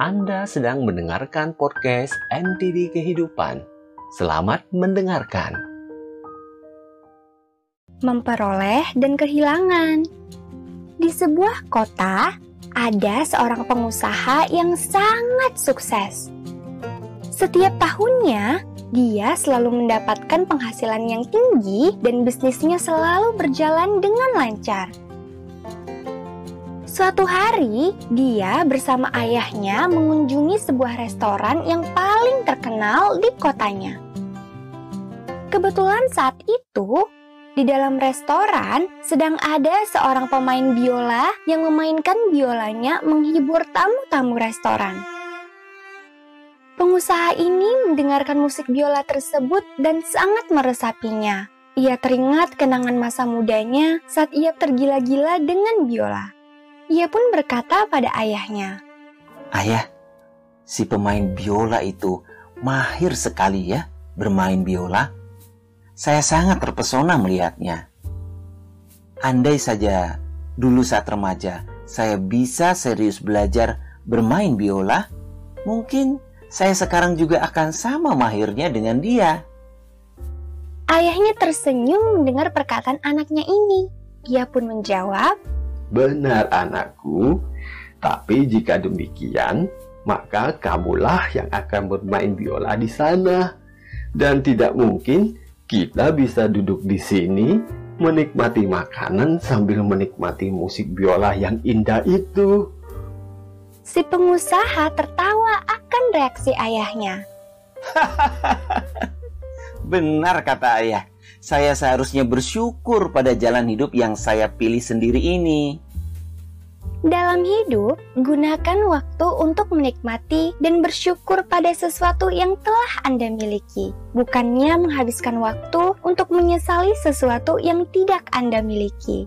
Anda sedang mendengarkan podcast NTD Kehidupan. Selamat mendengarkan. Memperoleh dan kehilangan. Di sebuah kota, ada seorang pengusaha yang sangat sukses. Setiap tahunnya, dia selalu mendapatkan penghasilan yang tinggi dan bisnisnya selalu berjalan dengan lancar. Suatu hari, dia bersama ayahnya mengunjungi sebuah restoran yang paling terkenal di kotanya. Kebetulan saat itu, di dalam restoran sedang ada seorang pemain biola yang memainkan biolanya menghibur tamu-tamu restoran. Pengusaha ini mendengarkan musik biola tersebut dan sangat meresapinya. Ia teringat kenangan masa mudanya saat ia tergila-gila dengan biola. Ia pun berkata pada ayahnya, Ayah, si pemain biola itu mahir sekali ya bermain biola. Saya sangat terpesona melihatnya. Andai saja dulu saat remaja saya bisa serius belajar bermain biola, mungkin saya sekarang juga akan sama mahirnya dengan dia. Ayahnya tersenyum mendengar perkataan anaknya ini. Ia pun menjawab, Benar anakku, tapi jika demikian, maka kamulah yang akan bermain biola di sana. Dan tidak mungkin kita bisa duduk di sini menikmati makanan sambil menikmati musik biola yang indah itu. Si pengusaha tertawa akan reaksi ayahnya. Benar kata ayah, saya seharusnya bersyukur pada jalan hidup yang saya pilih sendiri ini. Dalam hidup, gunakan waktu untuk menikmati dan bersyukur pada sesuatu yang telah Anda miliki, bukannya menghabiskan waktu untuk menyesali sesuatu yang tidak Anda miliki.